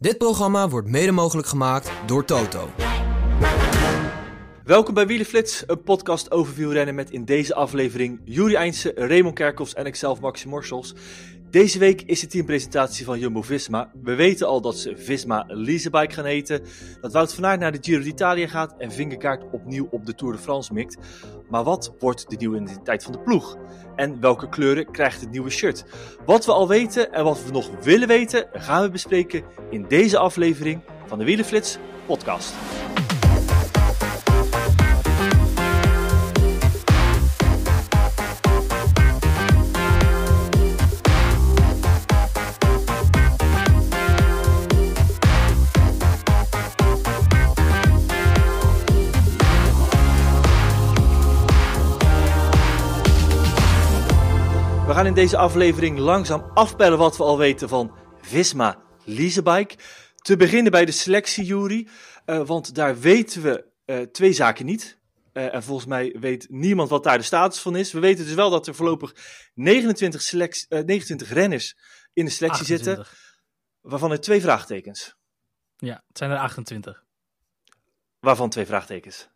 Dit programma wordt mede mogelijk gemaakt door Toto. Welkom bij Wielenflits, een podcast over wielrennen met in deze aflevering Juri Eindse, Raymond Kerkhoffs en ikzelf Maxi Morsels. Deze week is de teampresentatie van Jumbo-Visma. We weten al dat ze Visma Leasebike gaan heten, dat Wout van Aert naar de Giro d'Italia gaat en Vingegaard opnieuw op de Tour de France mikt. Maar wat wordt de nieuwe identiteit van de ploeg? En welke kleuren krijgt het nieuwe shirt? Wat we al weten en wat we nog willen weten, gaan we bespreken in deze aflevering van de Wielenflits podcast. Gaan in deze aflevering langzaam afpellen wat we al weten van Visma Leasebike. Te beginnen bij de selectie, Jury. Uh, want daar weten we uh, twee zaken niet. Uh, en volgens mij weet niemand wat daar de status van is. We weten dus wel dat er voorlopig 29, selectie, 29 renners in de selectie 28. zitten. Waarvan er twee vraagtekens. Ja, het zijn er 28. Waarvan twee vraagtekens.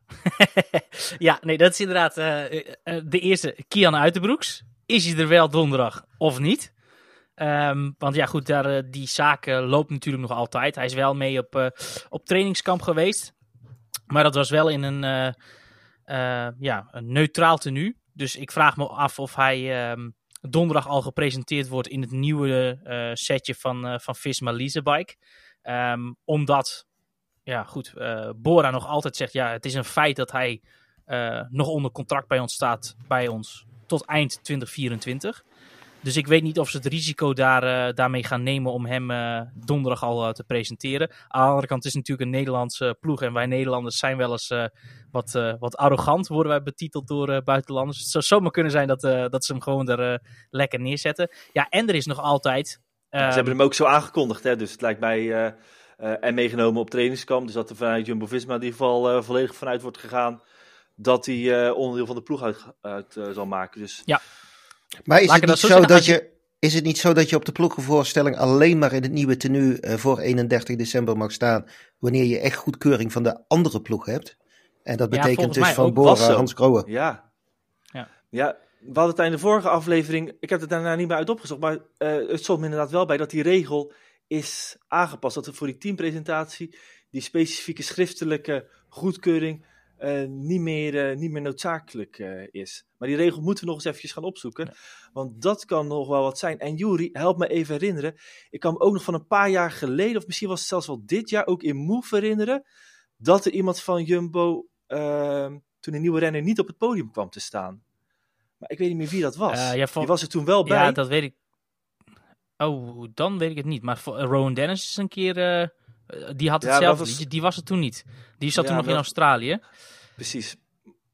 ja, nee, dat is inderdaad de eerste. Kian Uiterbroeks is hij er wel donderdag of niet? Um, want ja, goed, daar, uh, die zaak uh, loopt natuurlijk nog altijd. Hij is wel mee op, uh, op trainingskamp geweest. Maar dat was wel in een, ja, een neutraal tenue. Dus ik vraag me af of hij um, donderdag al gepresenteerd wordt in het nieuwe setje van, van Visma Leasebike. Um, omdat, ja goed, Bora nog altijd zegt, ja, het is een feit dat hij nog onder contract bij ons staat, bij ons tot eind 2024. Dus ik weet niet of ze het risico daar, uh, daarmee gaan nemen om hem uh, donderdag al uh, te presenteren. Aan de andere kant is het natuurlijk een Nederlandse ploeg. En wij Nederlanders zijn wel eens wat, wat arrogant, worden wij betiteld door buitenlanders. Het zou zomaar kunnen zijn dat, dat ze hem gewoon er lekker neerzetten. Ja, en er is nog altijd... Ze hebben hem ook zo aangekondigd, hè? dus het lijkt mij... en meegenomen op trainingskamp. Dus dat er vanuit Jumbo-Visma in ieder geval volledig vanuit wordt gegaan dat hij uh, onderdeel van de ploeg uit, uit uh, zal maken. Dus... Ja. Maar is het, niet zo, zo dat je, is het niet zo dat je op de ploegenvoorstelling alleen maar in het nieuwe tenue uh, voor 31 december mag staan, wanneer je echt goedkeuring van de andere ploeg hebt? En dat betekent ja, dus van Bora, Hans Kroon. Ja. ja. Ja, we hadden het in de vorige aflevering, ik heb het daarna niet meer uit opgezocht, maar het stond me inderdaad wel bij dat die regel is aangepast. Dat er voor die teampresentatie die specifieke schriftelijke goedkeuring uh, niet, meer, uh, niet meer noodzakelijk uh, is. Maar die regel moeten we nog eens eventjes gaan opzoeken. Ja. Want dat kan nog wel wat zijn. En Jury, help me even herinneren. Ik kan me ook nog van een paar jaar geleden, of misschien was het zelfs wel dit jaar, ook in Move herinneren. Dat er iemand van Jumbo ehm, toen een nieuwe renner niet op het podium kwam te staan. Maar ik weet niet meer wie dat was. Ja, van... Die was er toen wel bij. Ja, dat weet ik. Oh, dan weet ik het niet. Maar Rowan Dennis is een keer die had hetzelfde, ja, was... die was er toen niet. Die zat ja, toen nog in Australië. Precies.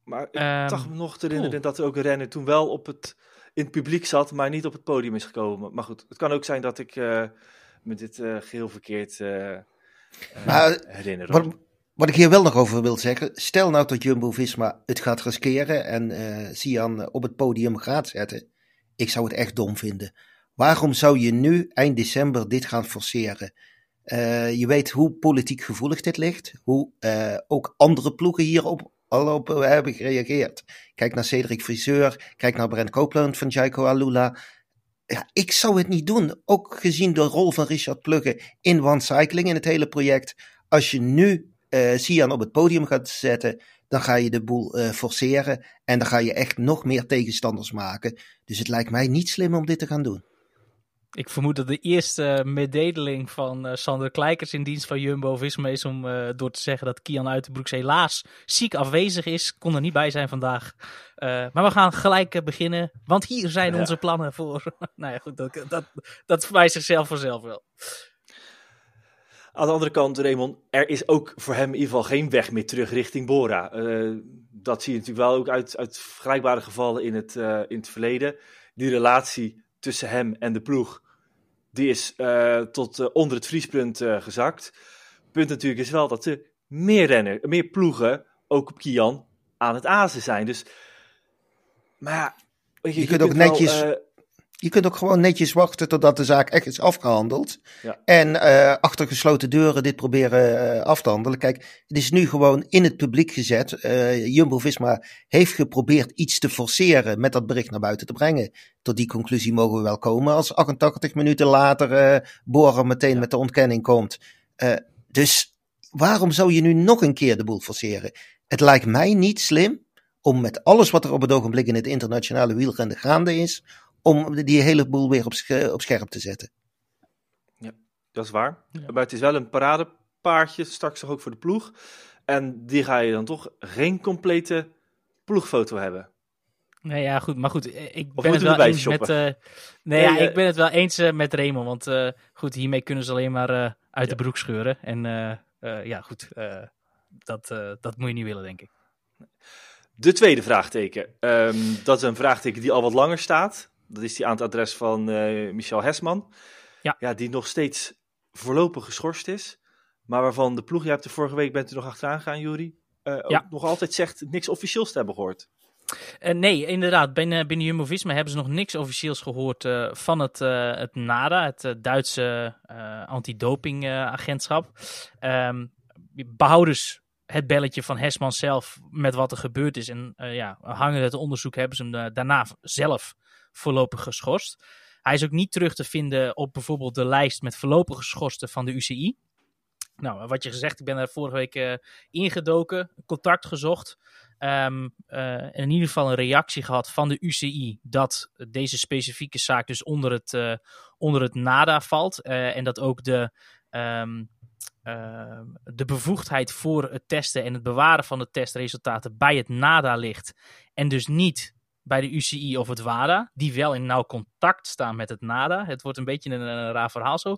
Maar ik um, dacht me nog te herinneren cool. dat ook een renner toen wel op het, in het publiek zat, maar niet op het podium is gekomen. Maar goed, het kan ook zijn dat ik uh, me dit uh, geheel verkeerd uh, maar, herinner. Wat, wat, ik hier wel nog over wil zeggen, stel nou dat Jumbo-Visma het gaat riskeren en Sian op het podium gaat zetten. Ik zou het echt dom vinden. Waarom zou je nu, eind december, dit gaan forceren? Uh, je weet hoe politiek gevoelig dit ligt, hoe uh, ook andere ploegen hierop al op hebben gereageerd. Kijk naar Cedric Friseur, kijk naar Brent Copeland van Jaiko Alula. Ja, ik zou het niet doen, ook gezien de rol van Richard Plugge in One Cycling in het hele project. Als je nu uh, Sian op het podium gaat zetten, dan ga je de boel forceren en dan ga je echt nog meer tegenstanders maken. Dus het lijkt mij niet slim om dit te gaan doen. Ik vermoed dat de eerste mededeling van uh, Sander Kleikers in dienst van Jumbo-Visma is om uh, door te zeggen dat Kian Uitenbroeks helaas ziek afwezig is. Kon er niet bij zijn vandaag. Uh, maar we gaan gelijk beginnen, want hier zijn ja. onze plannen voor. nou ja, goed, dat, dat, dat verwijst zichzelf vanzelf wel. Aan de andere kant, Raymond, er is ook voor hem in ieder geval geen weg meer terug richting Bora. dat zie je natuurlijk wel ook uit, uit vergelijkbare gevallen in het, in het verleden. Die relatie tussen hem en de ploeg, die is uh, tot uh, onder het vriespunt uh, gezakt. Punt natuurlijk is wel dat er meer rennen, meer ploegen, ook op Kian, aan het azen zijn. Dus, maar ja, je, je, je kunt ook netjes... Wel, Je kunt ook gewoon netjes wachten totdat de zaak echt is afgehandeld. Ja. En uh, achter gesloten deuren dit proberen uh, af te handelen. Kijk, het is nu gewoon in het publiek gezet. Uh, Jumbo-Visma heeft geprobeerd iets te forceren met dat bericht naar buiten te brengen. Tot die conclusie mogen we wel komen als 88 minuten later Boren meteen met de ontkenning komt. dus waarom zou je nu nog een keer de boel forceren? Het lijkt mij niet slim om met alles wat er op het ogenblik in het internationale wielrennen gaande is, om die hele boel weer op, op scherp te zetten. Ja, dat is waar. Maar het is wel een paradepaardje, straks ook voor de ploeg. En die ga je dan toch geen complete ploegfoto hebben. Nee, ja, goed. Maar goed, ik ben het wel eens met... Uh, nee, nee ja, ik ben het wel eens uh, met Raymond. Want uh, goed, hiermee kunnen ze alleen maar uit de broek scheuren. En ja, goed, dat, dat moet je niet willen, denk ik. De tweede vraagteken. Um, dat is een vraagteken die al wat langer staat. Dat is die aan het adres van uh, Michel Hesman. Ja. ja, die nog steeds voorlopig geschorst is. Maar waarvan de ploeg, je hebt de vorige week bent u nog achteraan gegaan, Jury. Uh, ja. nog altijd zegt niks officieels te hebben gehoord. Uh, nee, inderdaad. Binnen, binnen Jumbo-Visma hebben ze nog niks officieels gehoord uh, van het, uh, het NADA, het Duitse antidopingagentschap. Um, behouders het belletje van Hesman zelf met wat er gebeurd is. En ja, hangen het onderzoek hebben ze hem daarna zelf voorlopig geschorst. Hij is ook niet terug te vinden op bijvoorbeeld de lijst met voorlopig geschorsten van de UCI. Nou, wat je gezegd, ik ben er vorige week uh, ingedoken, contact gezocht. Um, in ieder geval een reactie gehad van de UCI dat deze specifieke zaak dus onder het, onder het NADA valt. en dat ook de, Ehm, de bevoegdheid voor het testen en het bewaren van de testresultaten bij het NADA ligt. En dus niet bij de UCI of het WADA, die wel in nauw contact staan met het NADA. Het wordt een beetje een, raar verhaal zo.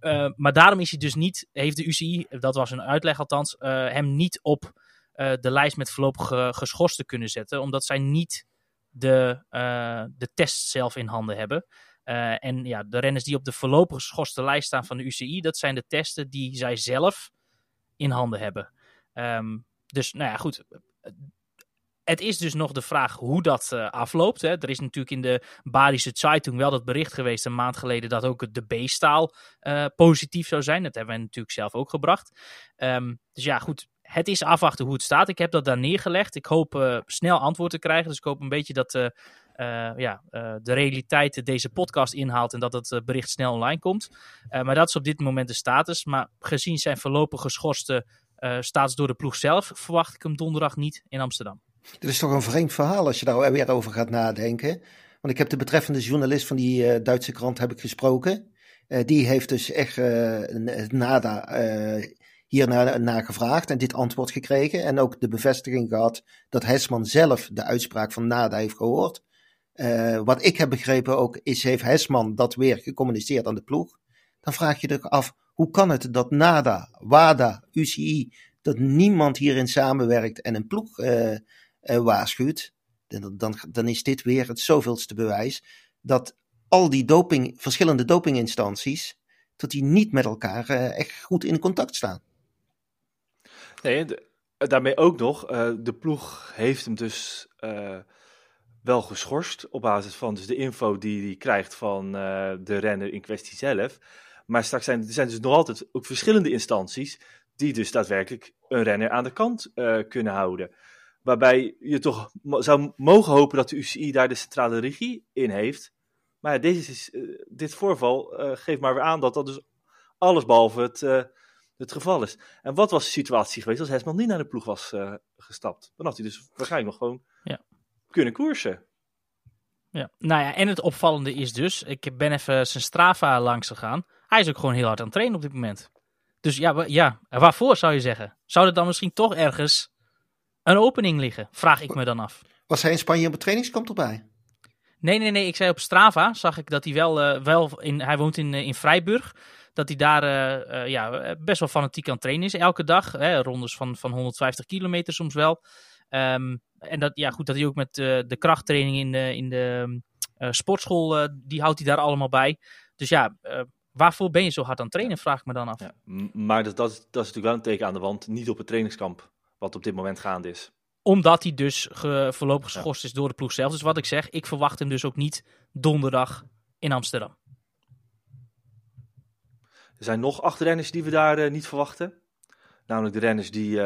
Uh, maar daarom is hij dus niet, heeft de UCI, dat was een uitleg althans, uh, hem niet op uh, de lijst met voorlopig geschorsten kunnen zetten, omdat zij niet de, de test zelf in handen hebben. En ja, de renners die op de voorlopig geschorste lijst staan van de UCI, dat zijn de testen die zij zelf in handen hebben. Um, dus nou ja, goed. Het is dus nog de vraag hoe dat uh, afloopt. Hè. Er is natuurlijk in de Badische Zeitung wel dat bericht geweest een maand geleden dat ook de B-staal uh, positief zou zijn. Dat hebben we natuurlijk zelf ook gebracht. Um, dus ja, goed. Het is afwachten hoe het staat. Ik heb dat daar neergelegd. Ik hoop uh, snel antwoord te krijgen. Dus ik hoop een beetje dat uh, ja, uh, de realiteit deze podcast inhaalt en dat het uh, bericht snel online komt. maar dat is op dit moment de status. Maar gezien zijn voorlopig geschorste status door de ploeg zelf, verwacht ik hem donderdag niet in Amsterdam. Dit is toch een vreemd verhaal als je daar weer over gaat nadenken. Want ik heb de betreffende journalist van die Duitse krant heb ik gesproken. die heeft dus echt het NADA hier naar, gevraagd en dit antwoord gekregen. En ook de bevestiging gehad dat Hesman zelf de uitspraak van NADA heeft gehoord. Wat ik heb begrepen ook is, heeft Hesman dat weer gecommuniceerd aan de ploeg. Dan vraag je je af, hoe kan het dat NADA, WADA, UCI, dat niemand hierin samenwerkt en een ploeg waarschuwt? Dan, dan, dan is dit weer het zoveelste bewijs dat al die doping, verschillende dopinginstanties, dat die niet met elkaar echt goed in contact staan. Nee, daarmee ook nog, de ploeg heeft hem dus wel geschorst op basis van dus de info die hij krijgt van de renner in kwestie zelf. Maar straks zijn er zijn dus nog altijd ook verschillende instanties die dus daadwerkelijk een renner aan de kant kunnen houden. Waarbij je toch zou mogen hopen dat de UCI daar de centrale regie in heeft. Maar deze is, uh, dit voorval geeft maar weer aan dat dat dus alles behalve het, het geval is. En wat was de situatie geweest als Hesman niet naar de ploeg was gestapt? Dan had hij dus waarschijnlijk nog gewoon ja kunnen koersen. Ja, nou ja, en het opvallende is dus, ik ben even zijn Strava langs gegaan. Hij is ook gewoon heel hard aan het trainen op dit moment. Dus ja, ja, waarvoor zou je zeggen? Zou er dan misschien toch ergens een opening liggen? Vraag ik me dan af. Was hij in Spanje op het trainingskamp erbij? Nee, nee, nee. Ik zei op Strava, zag ik dat hij wel, uh, wel in, hij woont in, uh, in Vrijburg. Dat hij daar uh, ja, best wel fanatiek aan het trainen is. Elke dag, hè, rondes van, van 150 kilometer soms wel. Um, en dat, ja, goed, dat hij ook met uh, de krachttraining in de, in de uh, sportschool, uh, die houdt hij daar allemaal bij. Dus ja, waarvoor ben je zo hard aan het trainen, vraag ik me dan af. Ja, maar dat, dat, dat is natuurlijk wel een teken aan de wand, niet op het trainingskamp, wat op dit moment gaande is. Omdat hij dus ge, voorlopig geschorst is door de ploeg zelf. Dus wat ik zeg, ik verwacht hem dus ook niet donderdag in Amsterdam. Er zijn nog acht renners die we daar niet verwachten. Namelijk de renners die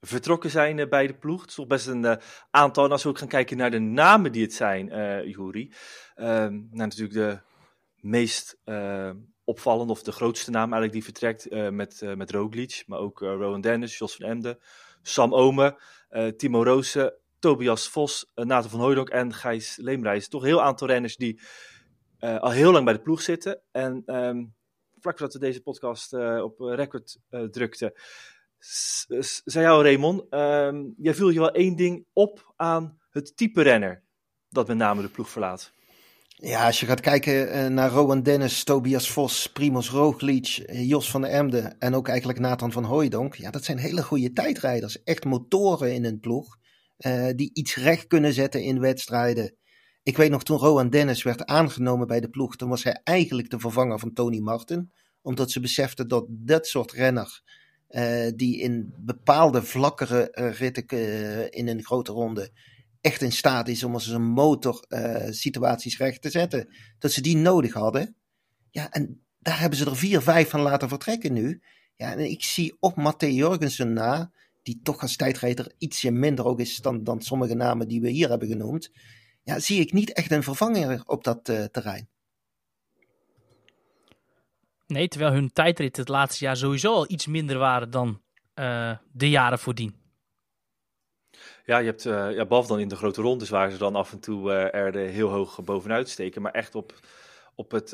vertrokken zijn uh, bij de ploeg. Het is toch best een aantal. En als we ook gaan kijken naar de namen die het zijn, Juri. Ehm, nou, natuurlijk de meest opvallende of de grootste naam eigenlijk die vertrekt met, met Roglic. Maar ook Rowan Dennis, Jos van Emden, Sam Omen, Timo Roosen, Tobias Vos, Nathan van Hooydonk en Gijs Leemreis. Toch een heel aantal renners die al heel lang bij de ploeg zitten. En um, vlak voordat we deze podcast op record drukten zei jou Raymond, uh, jij viel je wel één ding op aan het type renner dat met name de ploeg verlaat. Ja, als je gaat kijken uh, naar Rowan Dennis, Tobias Vos, Primoz Roglic, eh, Jos van der Emden en ook eigenlijk Nathan van Hooijdonk. Ja, dat zijn hele goede tijdrijders. Echt motoren in een ploeg uh, die iets recht kunnen zetten in wedstrijden. Ik weet nog toen Rowan Dennis werd aangenomen bij de ploeg, toen was hij eigenlijk de vervanger van Tony Martin. Omdat ze beseften dat dat soort renner die in bepaalde vlakkere ritten in een grote ronde echt in staat is om als een motor situaties recht te zetten. Dat ze die nodig hadden. Ja, en daar hebben ze er vier, vijf van laten vertrekken nu. Ja, en ik zie op Matthé Jorgensen na, die toch als tijdrijder ietsje minder ook is dan, dan sommige namen die we hier hebben genoemd. Ja, zie ik niet echt een vervanger op dat terrein. Nee, terwijl hun tijdritten het laatste jaar sowieso al iets minder waren dan uh, de jaren voordien. Ja, je hebt, uh, ja, behalve dan in de grote rondes waar ze dan af en toe uh, er heel hoog bovenuit steken. Maar echt op, op het,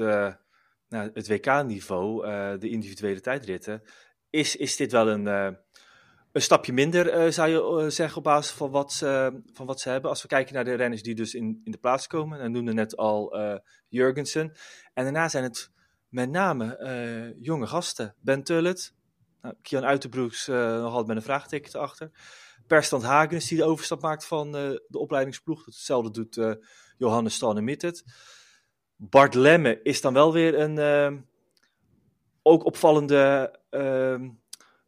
nou, het WK-niveau, de individuele tijdritten, is, is dit wel een, een stapje minder, zou je zeggen, op basis van wat, ze, van wat ze hebben. Als we kijken naar de renners die dus in, in de plaats komen. En noemde net al Jurgensen. En daarna zijn het met name jonge gasten. Ben Tullet, nou, Kian Uiterbroeks nog altijd met een vraagteken Perstand Hagens die de overstap maakt van uh, de opleidingsploeg. Hetzelfde doet Johannes Stane Mittet. Bart Lemme is dan wel weer een ook opvallende ehm,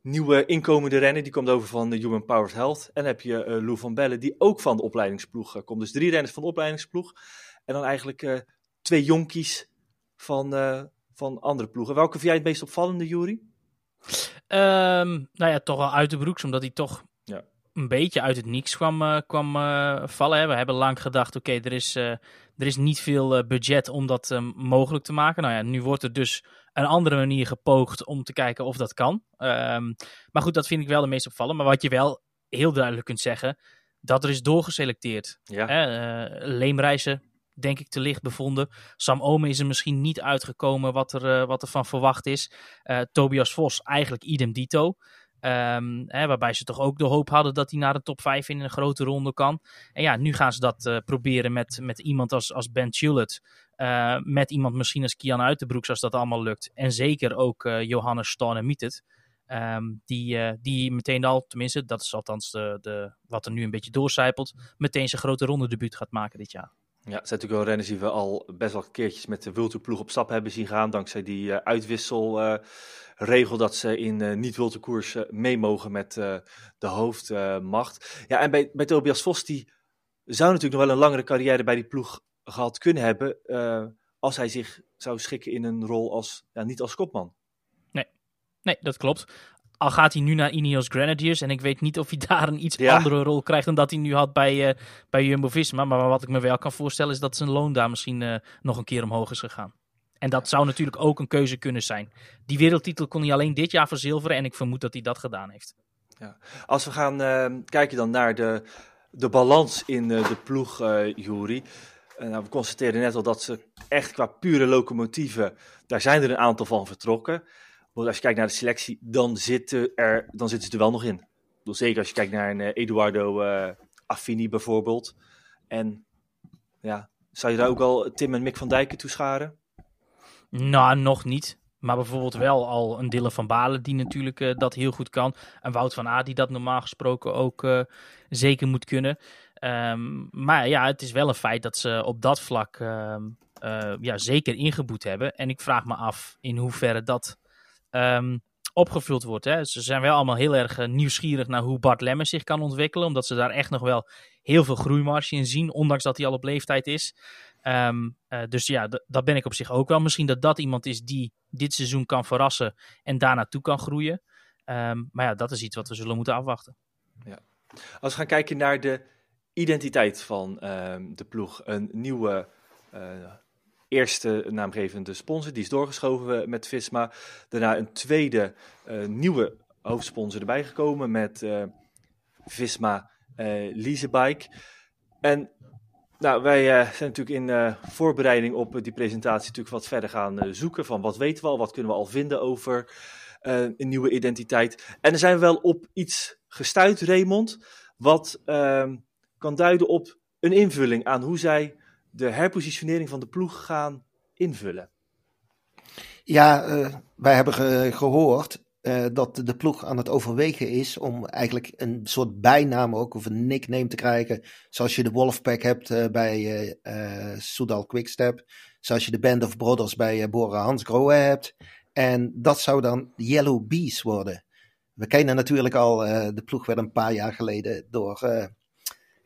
nieuwe inkomende renner. Die komt over van de Human Powered Health. En dan heb je Lou van Bellen die ook van de opleidingsploeg komt. Dus drie renners van de opleidingsploeg. En dan eigenlijk twee jonkies van, van andere ploegen. Welke vind jij het meest opvallende, Jury? Um, nou ja, toch wel uit de broeks, omdat hij toch. Een beetje uit het niks kwam, uh, kwam uh, vallen. We hebben lang gedacht, oké, okay, er, is, uh, er is niet veel budget om dat mogelijk te maken. Nou ja, nu wordt er dus een andere manier gepoogd om te kijken of dat kan. Um, maar goed, dat vind ik wel de meest opvallende. Maar wat je wel heel duidelijk kunt zeggen, dat er is doorgeselecteerd. Ja. Leemreizen denk ik, te licht bevonden. Sam Ome is er misschien niet uitgekomen wat er, uh, wat er van verwacht is. Uh, Tobias Vos, eigenlijk idem dito. Hè, waarbij ze toch ook de hoop hadden dat hij naar de top 5 in een grote ronde kan. En ja, nu gaan ze dat uh, proberen met, met iemand als, als Ben Tullet. met iemand misschien als Kian Uiterbroeks als dat allemaal lukt. En zeker ook Johannes Stone-Mietet. Um, die, die meteen al, tenminste, dat is althans de, de, wat er nu een beetje doorcijpelt, meteen zijn grote ronde debuut gaat maken dit jaar. Ja, zijn natuurlijk wel renners die we al best wel keertjes met de Wilterploeg op stap hebben zien gaan. Dankzij die uh, uitwisselregel uh, dat ze in uh, niet-Wilterkoersen mee mogen met de hoofdmacht. ja, en bij, bij Tobias Vos, die zou natuurlijk nog wel een langere carrière bij die ploeg gehad kunnen hebben. als hij zich zou schikken in een rol als, ja, niet als kopman. Nee dat klopt. Al gaat hij nu naar Ineos Grenadiers. En ik weet niet of hij daar een iets andere rol krijgt dan dat hij nu had bij, uh, bij Jumbo-Visma. Maar wat ik me wel kan voorstellen is dat zijn loon daar misschien uh, nog een keer omhoog is gegaan. En dat zou natuurlijk ook een keuze kunnen zijn. Die wereldtitel kon hij alleen dit jaar verzilveren. En ik vermoed dat hij dat gedaan heeft. Ja. Als we gaan uh, kijken dan naar de, de balans in de ploeg, Jury. nou, we constateerden net al dat ze echt qua pure locomotieven... daar zijn er een aantal van vertrokken als je kijkt naar de selectie, dan zitten, er, dan zitten ze er wel nog in. zeker als je kijkt naar een uh, Eduardo uh, Affini bijvoorbeeld. En ja, zou je daar ook al Tim en Mick van Dijken toescharen? Nou, nog niet. Maar bijvoorbeeld wel al een Dille van Balen die natuurlijk uh, dat heel goed kan. En Wout van A die dat normaal gesproken ook zeker moet kunnen. Um, maar ja, het is wel een feit dat ze op dat vlak uh, ja, zeker ingeboet hebben. En ik vraag me af in hoeverre dat um, opgevuld wordt. Hè. Ze zijn wel allemaal heel erg uh, nieuwsgierig naar hoe Bart Lemmers zich kan ontwikkelen. Omdat ze daar echt nog wel heel veel groeimarge in zien. Ondanks dat hij al op leeftijd is. Ehm, dus ja, dat ben ik op zich ook wel. Misschien dat dat iemand is die dit seizoen kan verrassen en daar naartoe kan groeien. Ehm, maar ja, dat is iets wat we zullen moeten afwachten. Ja. Als we gaan kijken naar de identiteit van ehm, de ploeg, een nieuwe uh, eerste naamgevende sponsor, die is doorgeschoven met Visma. Daarna een tweede uh, nieuwe hoofdsponsor erbij gekomen met uh, Visma Leasebike. En nou, wij zijn natuurlijk in voorbereiding op die presentatie natuurlijk wat verder gaan zoeken van wat weten we al, wat kunnen we al vinden over een nieuwe identiteit. En er zijn we wel op iets gestuurd, Raymond, wat ehm, kan duiden op een invulling aan hoe zij de herpositionering van de ploeg gaan invullen. Ja, uh, wij hebben gehoord uh, dat de ploeg aan het overwegen is om eigenlijk een soort bijnaam ook of een nickname te krijgen. Zoals je de Wolfpack hebt uh, bij Soudal Quickstep. Zoals je de Band of Brothers bij Bora Hansgrohe hebt. En dat zou dan Yellow Bees worden. We kennen natuurlijk al, de ploeg werd een paar jaar geleden door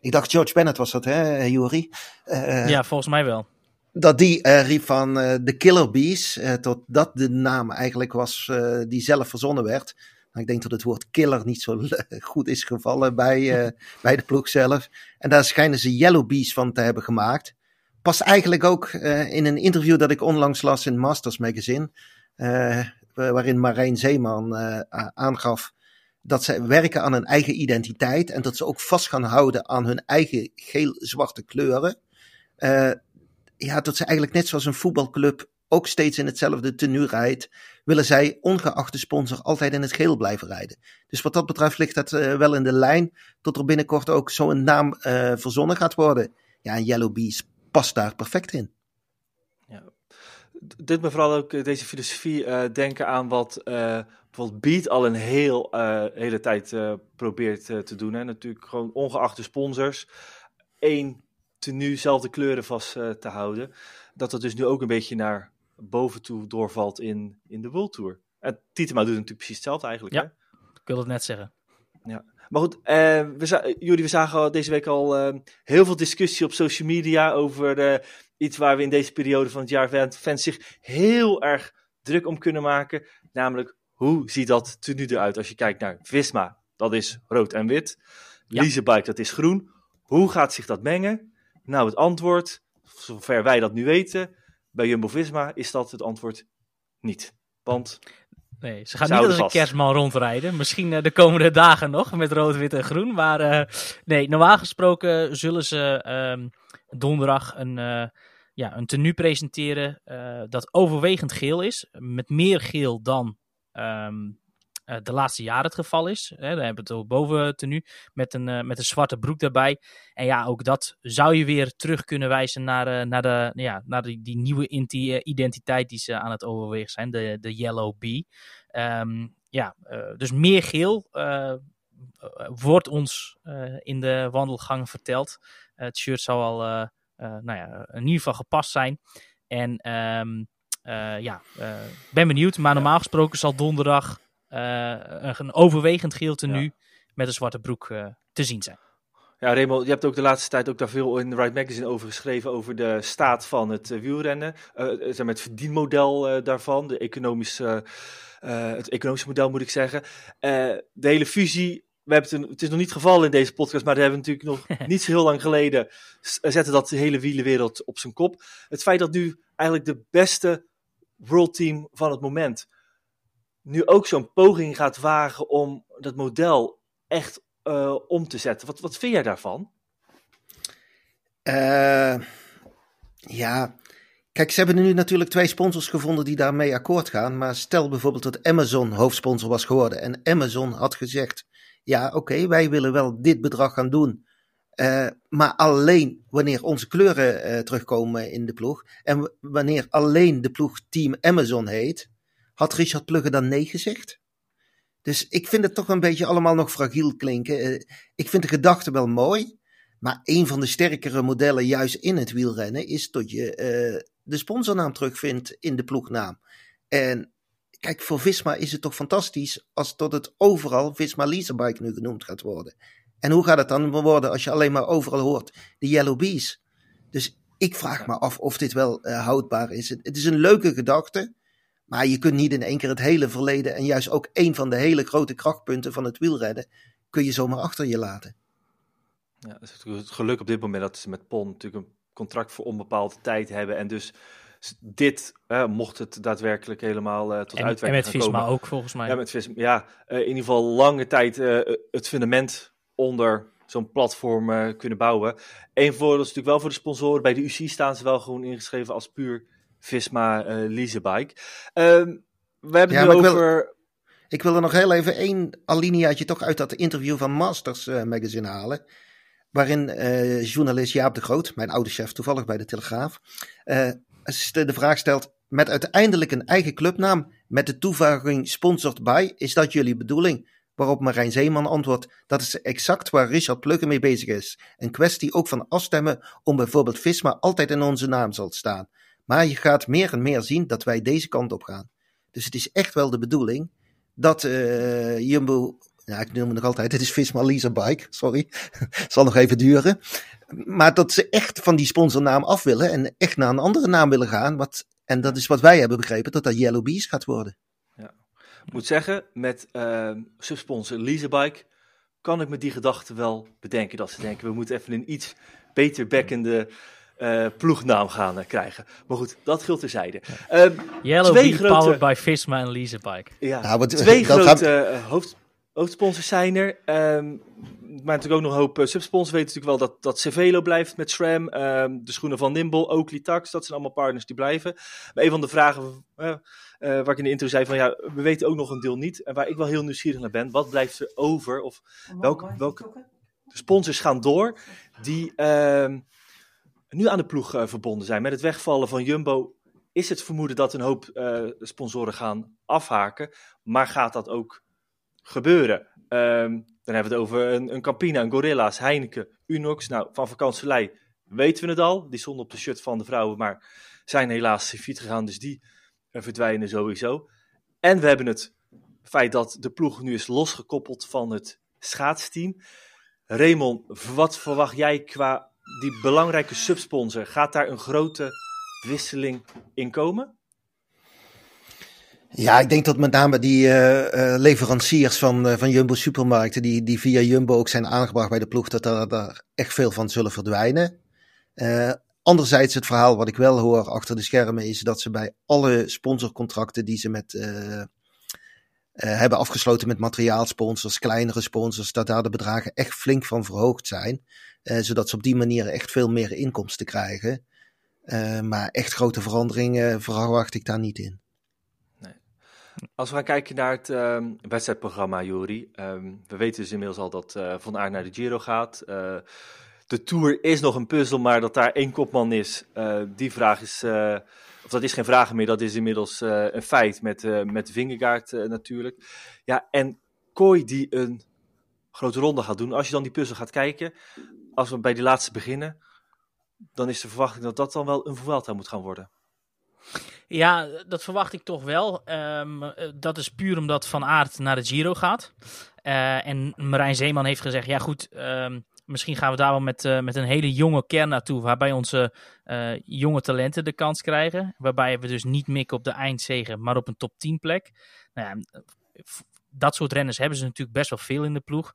ik dacht George Bennett was dat, hè, Jury? Uh, ja, volgens mij wel. Dat die uh, riep van de Killer Bees, tot dat de naam eigenlijk was die zelf verzonnen werd. Nou, ik denk dat het woord killer niet zo goed is gevallen bij, bij de ploeg zelf. En daar schijnen ze Yellow Bees van te hebben gemaakt. Past eigenlijk ook in een interview dat ik onlangs las in Masters Magazine. waarin Marijn Zeeman aangaf dat ze werken aan hun eigen identiteit en dat ze ook vast gaan houden aan hun eigen geel-zwarte kleuren. Uh, ja, dat ze eigenlijk net zoals een voetbalclub ook steeds in hetzelfde tenue rijdt, willen zij ongeacht de sponsor altijd in het geel blijven rijden. Dus wat dat betreft ligt dat uh, wel in de lijn tot er binnenkort ook zo'n naam uh, verzonnen gaat worden. Ja, Yellow Bees past daar perfect in. Dit me vooral ook deze filosofie denken aan wat bijvoorbeeld Beat al een heel, uh, hele tijd uh, probeert uh, te doen. Hè. Natuurlijk gewoon ongeacht de sponsors. één tenue, zelfde kleuren vast te houden. Dat dat dus nu ook een beetje naar boven toe doorvalt in, in de World Tour. En Tietema doet natuurlijk precies hetzelfde eigenlijk. Ja, hè? ik wil het net zeggen. Ja. Maar goed, we jullie, we zagen deze week al heel veel discussie op social media over iets waar we in deze periode van het jaar fans zich heel erg druk om kunnen maken. Namelijk hoe ziet dat tenue eruit als je kijkt naar Visma? Dat is rood en wit. Ja. Leasebike, dat is groen. Hoe gaat zich dat mengen? Nou, het antwoord, zover wij dat nu weten, bij Jumbo-Visma is dat het antwoord niet. Want Nee, ze gaan niet als een kerstman rondrijden. Misschien uh, de komende dagen nog met rood, wit en groen. Maar uh, nee, normaal gesproken zullen ze uh, donderdag een, uh, ja, een tenue presenteren dat overwegend geel is. Met meer geel dan um, de laatste jaren het geval is. Hè, dan hebben het ook boven tenue met een, uh, met een zwarte broek daarbij. En ja, ook dat zou je weer terug kunnen wijzen naar, naar, de, ja, naar die, die nieuwe identiteit die ze aan het overwegen zijn, de, de Yellow Bee. Um, ja, dus meer geel wordt ons in de wandelgang verteld. het shirt zal al nou ja, in ieder geval gepast zijn. En um, uh, ja, ben benieuwd. Maar normaal gesproken zal donderdag een overwegend geel tenue ja. met een zwarte broek te zien zijn. Ja, Remo, je hebt ook de laatste tijd ook daar veel in Right Magazine over geschreven, over de staat van het wielrennen. Uh, het verdienmodel daarvan, de economische, het economische model moet ik zeggen. de hele fusie we hebben het, het, is nog niet geval in deze podcast, maar we hebben natuurlijk nog niet zo heel lang geleden zetten dat de hele wielenwereld op zijn kop. Het feit dat nu eigenlijk de beste World Team van het moment nu ook zo'n poging gaat wagen om dat model echt uh, om te zetten. Wat, wat vind jij daarvan? Uh, ja, kijk, ze hebben nu natuurlijk twee sponsors gevonden die daarmee akkoord gaan. Maar stel bijvoorbeeld dat Amazon hoofdsponsor was geworden en Amazon had gezegd: ja, oké, wij willen wel dit bedrag gaan doen. Uh, maar alleen wanneer onze kleuren uh, terugkomen in de ploeg. En wanneer alleen de ploeg Team Amazon heet. Had Richard Plugge dan nee gezegd? Dus ik vind het toch een beetje allemaal nog fragiel klinken. Uh, ik vind de gedachte wel mooi. Maar een van de sterkere modellen juist in het wielrennen is dat je de sponsornaam terugvindt in de ploegnaam. En kijk, voor Visma is het toch fantastisch als tot het overal Visma Leasebike nu genoemd gaat worden. En hoe gaat het dan worden als je alleen maar overal hoort de Yellow Bees? Dus ik vraag me af of dit wel houdbaar is. Het, is een leuke gedachte. Maar je kunt niet in één keer het hele verleden en juist ook een van de hele grote krachtpunten van het wielrennen, kun je zomaar achter je laten. Ja, het geluk op dit moment dat ze met Pon natuurlijk een contract voor onbepaalde tijd hebben. En dus dit, mocht het daadwerkelijk helemaal uh, tot en, uitwerking En met Visma ook volgens mij. Ja, met Visma, ja uh, in ieder geval lange tijd uh, het fundament onder zo'n platform kunnen bouwen. Eén voordeel is natuurlijk wel voor de sponsoren. Bij de UC staan ze wel gewoon ingeschreven als puur Visma leasebike. Ehm, we hebben het nu over... Ik wil er nog heel even één alineaatje toch uit dat interview van Masters Magazine halen waarin uh, journalist Jaap de Groot, mijn oude chef toevallig bij de Telegraaf, uh, de vraag stelt: met uiteindelijk een eigen clubnaam met de toevoeging sponsored by, is dat jullie bedoeling? Waarop Marijn Zeeman antwoordt: dat is exact waar Richard Plugge mee bezig is. Een kwestie ook van afstemmen om bijvoorbeeld Visma altijd in onze naam zal staan. Maar je gaat meer en meer zien dat wij deze kant op gaan. Dus het is echt wel de bedoeling dat uh, Jumbo ja, ik noem het nog altijd, het is Visma Lisa Bike, sorry. zal nog even duren. Maar dat ze echt van die sponsornaam af willen en echt naar een andere naam willen gaan. Wat, en dat is wat wij hebben begrepen, dat dat Yellow Bees gaat worden. Ja. Ik moet zeggen, met uh, subsponsor Lisa Bike kan ik me die gedachte wel bedenken. Dat ze denken, we moeten even een iets beter bekkende uh, ploegnaam gaan uh, krijgen. Maar goed, dat geldt terzijde. Uh, Yellow Bee grote... powered by Visma en Lisa Bike. Ja, nou, wat, twee grote gaan... hoofd hoofdsponsors zijn er. Um, maar natuurlijk ook nog een hoop uh, subsponsors. weten natuurlijk wel dat, dat Cervelo blijft met SRAM. Um, de schoenen van Nimble, Oakley Tax. Dat zijn allemaal partners die blijven. Maar een van de vragen uh, uh, waar ik in de intro zei van ja, we weten ook nog een deel niet. En waar ik wel heel nieuwsgierig naar ben. Wat blijft er over? Of welke, welke sponsors gaan door die ehm, nu aan de ploeg verbonden zijn. Met het wegvallen van Jumbo is het vermoeden dat een hoop sponsoren gaan afhaken. Maar gaat dat ook gebeuren. Um, dan hebben we het over een, een Campina, een Gorilla's, Heineken, Unox. Nou, van vakantielei weten we het al. Die stonden op de shirt van de vrouwen, maar zijn helaas fiets gegaan. Dus die uh, verdwijnen sowieso. En we hebben het feit dat de ploeg nu is losgekoppeld van het schaatsteam. Raymond, wat verwacht jij qua die belangrijke subsponsor? Gaat daar een grote wisseling in komen? Ja, ik denk dat met name die uh, leveranciers van, uh, van Jumbo supermarkten, die, die via Jumbo ook zijn aangebracht bij de ploeg, dat daar, daar echt veel van zullen verdwijnen. anderzijds, het verhaal wat ik wel hoor achter de schermen is dat ze bij alle sponsorcontracten die ze met, hebben afgesloten met materiaalsponsors, kleinere sponsors, dat daar de bedragen echt flink van verhoogd zijn. zodat ze op die manier echt veel meer inkomsten krijgen. maar echt grote veranderingen verwacht ik daar niet in. Als we gaan kijken naar het um, wedstrijdprogramma, Jori. Um, we weten dus inmiddels al dat uh, Van Aert naar de Giro gaat. Uh, de Tour is nog een puzzel, maar dat daar één kopman is, uh, die vraag is... of dat is geen vraag meer, dat is inmiddels een feit met, met Vingegaard natuurlijk. Ja, en Kooi die een grote ronde gaat doen. Als je dan die puzzel gaat kijken, als we bij die laatste beginnen... dan is de verwachting dat dat dan wel een Vuelta moet gaan worden. Ja, dat verwacht ik toch wel. Um, dat is puur omdat Van Aert naar de Giro gaat. Uh, en Marijn Zeeman heeft gezegd, ja goed, um, misschien gaan we daar wel met, uh, met een hele jonge kern naartoe. Waarbij onze jonge talenten de kans krijgen. Waarbij we dus niet mikken op de eindzegen, maar op een top 10 plek. Nou ja, dat soort renners hebben ze natuurlijk best wel veel in de ploeg.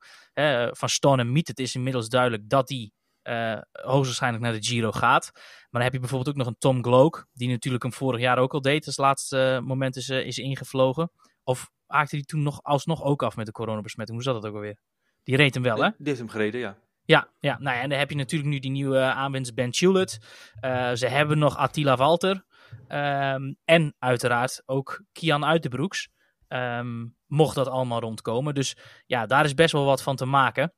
van Stone en Miet, het is inmiddels duidelijk dat die uh, hoogstwaarschijnlijk naar de Giro gaat. Maar dan heb je bijvoorbeeld ook nog een Tom Gloak, die natuurlijk hem vorig jaar ook al deed, als laatste moment is, uh, is ingevlogen. Of haakte hij toen nog alsnog ook af met de coronabesmetting? Hoe zat dat ook alweer? Die reed hem wel, hè? Die heeft hem gereden, ja. Ja, ja, nou ja, en dan heb je natuurlijk nu die nieuwe aanwinst Ben. Uh, ze hebben nog Attila Walter. Um, en uiteraard ook Kian Uitenbroeks. Um, mocht dat allemaal rondkomen. Dus ja, daar is best wel wat van te maken.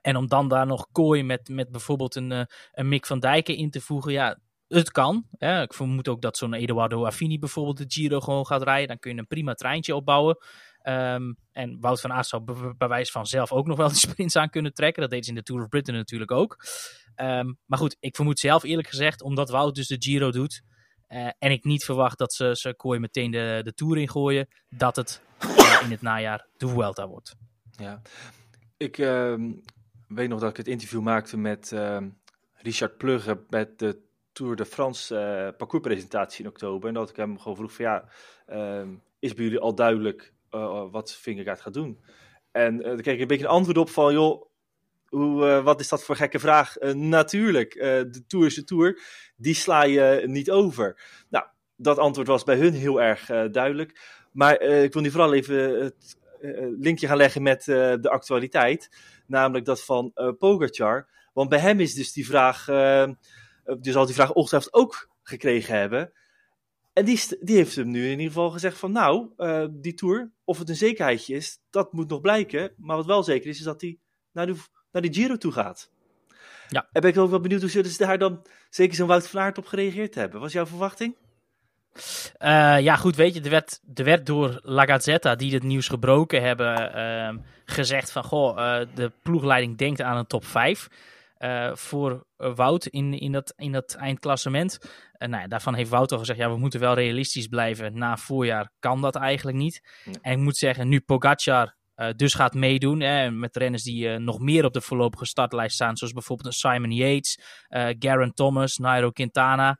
En om dan daar nog kooi met, met bijvoorbeeld een, uh, een Mick van Dijken in te voegen, ja, het kan. Ik vermoed ook dat zo'n Eduardo Affini bijvoorbeeld de Giro gewoon gaat rijden. Dan kun je een prima treintje opbouwen. Um, en Wout van Aert zou bij wijze van zelf ook nog wel de sprints aan kunnen trekken. Dat deed ze in de Tour of Britain natuurlijk ook. Um, maar goed, ik vermoed zelf eerlijk gezegd, omdat Wout dus de Giro doet... Uh, en ik niet verwacht dat ze, ze kooi meteen de, de Tour ingooien... dat het in het najaar de Vuelta wordt. Ja, ik... Uh weet nog dat ik het interview maakte met uh, Richard Plugge met de Tour de France uh, parcourspresentatie in oktober. En dat ik hem gewoon vroeg van ja, ehm, is bij jullie al duidelijk wat Vingegaard gaat doen? En uh, daar kreeg ik een beetje een antwoord op van joh, hoe, wat is dat voor gekke vraag? natuurlijk, de Tour is de Tour, die sla je niet over. Nou, dat antwoord was bij hun heel erg duidelijk. Maar ik wil nu vooral even het linkje gaan leggen met de actualiteit. Namelijk dat van Pogacar. Want bij hem is dus die vraag, uh, dus zal die vraag ongetwijfeld ook gekregen hebben. En die, die heeft hem nu in ieder geval gezegd van nou, uh, die Tour, of het een zekerheidje is, dat moet nog blijken. Maar wat wel zeker is, is dat hij naar, de, naar die Giro toe gaat. Ja. En ben ik ook wel benieuwd hoe zullen ze daar dan zeker zo'n Wout van Aert op gereageerd hebben. Was jouw verwachting? Uh, ja, goed, weet je, er werd, er werd door La Gazzetta, die het nieuws gebroken hebben, uh, gezegd van, goh, uh, de ploegleiding denkt aan een top 5. Uh, voor Wout in, in, dat, in dat eindklassement. Nou ja, daarvan heeft Wout al gezegd, ja, we moeten wel realistisch blijven. Na voorjaar kan dat eigenlijk niet. En ik moet zeggen, nu Pogacar dus gaat meedoen. Hè, met renners die nog meer op de voorlopige startlijst staan. Zoals bijvoorbeeld Simon Yates, Garen Thomas, Nairo Quintana.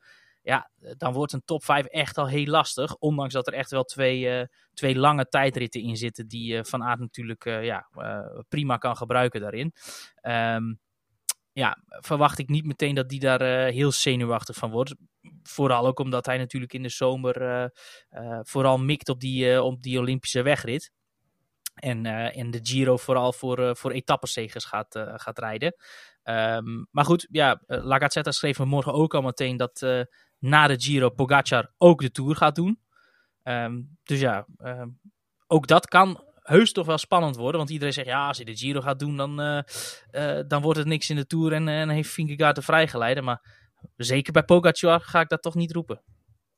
Ja, dan wordt een top 5 echt al heel lastig. Ondanks dat er echt wel twee, twee lange tijdritten in zitten. Die Van Aert natuurlijk ja, prima kan gebruiken daarin. Um, ja, verwacht ik niet meteen dat die daar heel zenuwachtig van wordt. Vooral ook omdat hij natuurlijk in de zomer vooral mikt op die, op die Olympische wegrit. En, en de Giro vooral voor, voor gaat, gaat rijden. Um, maar goed, ja, La schreef me morgen ook al meteen dat na de Giro Pogacar ook de Tour gaat doen. Um, dus ja, um, ook dat kan heus toch wel spannend worden. Want iedereen zegt, ja, als hij de Giro gaat doen, dan, uh, uh, dan wordt het niks in de Tour en, en heeft Vingegaard de vrijgeleide. Maar zeker bij Pogacar ga ik dat toch niet roepen.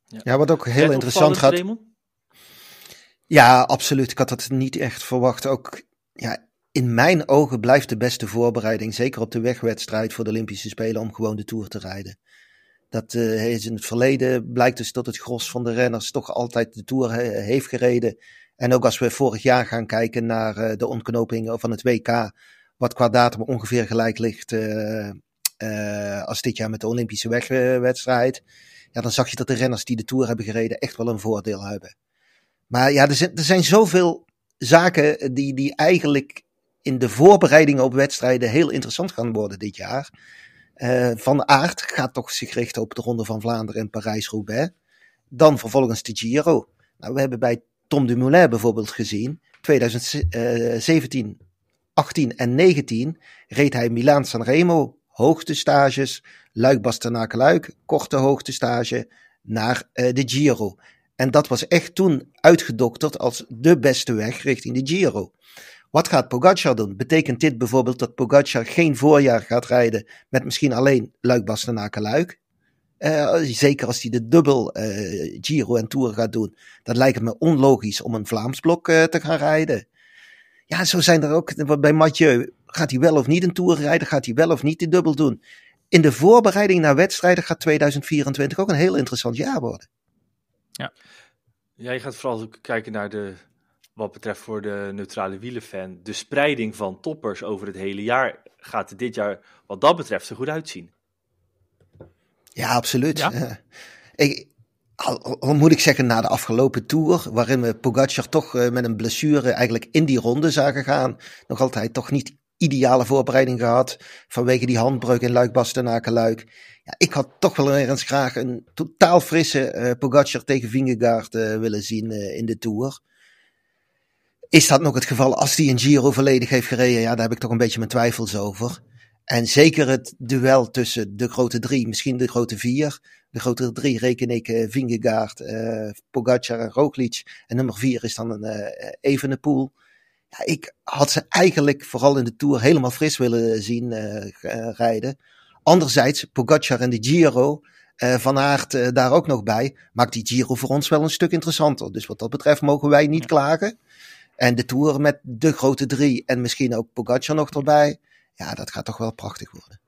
Ja, ja wat ook heel interessant gaat... Ja, absoluut. Ik had dat niet echt verwacht. Ook, ja, in mijn ogen blijft de beste voorbereiding, zeker op de wegwedstrijd voor de Olympische Spelen, om gewoon de Tour te rijden. Dat uh, is in het verleden blijkt dus dat het gros van de renners toch altijd de Tour heeft gereden. En ook als we vorig jaar gaan kijken naar uh, de ontknoping van het WK, wat qua datum ongeveer gelijk ligt uh, als dit jaar met de Olympische wegwedstrijd. Ja, dan zag je dat de renners die de Tour hebben gereden echt wel een voordeel hebben. Maar ja, er zijn, er zijn zoveel zaken die, die eigenlijk in de voorbereidingen op wedstrijden heel interessant gaan worden dit jaar. Van Aert gaat toch zich richten op de Ronde van Vlaanderen en Parijs-Roubaix. Dan vervolgens de Giro. Nou, we hebben bij Tom Dumoulin bijvoorbeeld gezien. 2017, 18 en 19 reed hij Milaan Sanremo, hoogtestages, Luik Bastenaken Luik, korte hoogtestage, naar uh, de Giro. En dat was echt toen uitgedokterd als de beste weg richting de Giro. Wat gaat Pogacar doen? Betekent dit bijvoorbeeld dat Pogacar geen voorjaar gaat rijden met misschien alleen Luik Bastenaken Luik? Uh, zeker als hij de dubbel uh, Giro en Tour gaat doen. Dat lijkt me onlogisch om een Vlaams blok uh, te gaan rijden. Ja, zo zijn er ook bij Mathieu. Gaat hij wel of niet een Tour rijden? Gaat hij wel of niet de dubbel doen? In de voorbereiding naar wedstrijden gaat 2024 ook een heel interessant jaar worden. Ja, je gaat vooral kijken naar de, wat betreft voor de neutrale wielenfan, de spreiding van toppers over het hele jaar gaat er dit jaar wat dat betreft er goed uitzien. Ja, absoluut. Ja. Ik, al, moet ik zeggen, na de afgelopen tour, waarin we Pogacar toch uh, met een blessure eigenlijk in die ronde zagen gaan, nog altijd toch niet ideale voorbereiding gehad vanwege die handbreuk in Luik Bastenaken Ja, ik had toch wel eens graag een totaal frisse uh, Pogacar tegen Vingegaard uh, willen zien in de tour. Is dat nog het geval als hij een Giro volledig heeft gereden? Ja, daar heb ik toch een beetje mijn twijfels over. En zeker het duel tussen de grote drie, misschien de grote vier. De grote drie reken ik uh, Vingegaard, uh, Pogacar en Roglic. En nummer vier is dan een uh, Evenepoel. Ja, ik had ze eigenlijk vooral in de Tour helemaal fris willen zien rijden. Anderzijds, Pogacar en de Giro, Van Aert daar ook nog bij, maakt die Giro voor ons wel een stuk interessanter. Dus wat dat betreft mogen wij niet klagen. En de Tour met de grote drie en misschien ook Pogacar nog erbij ja, dat gaat toch wel prachtig worden.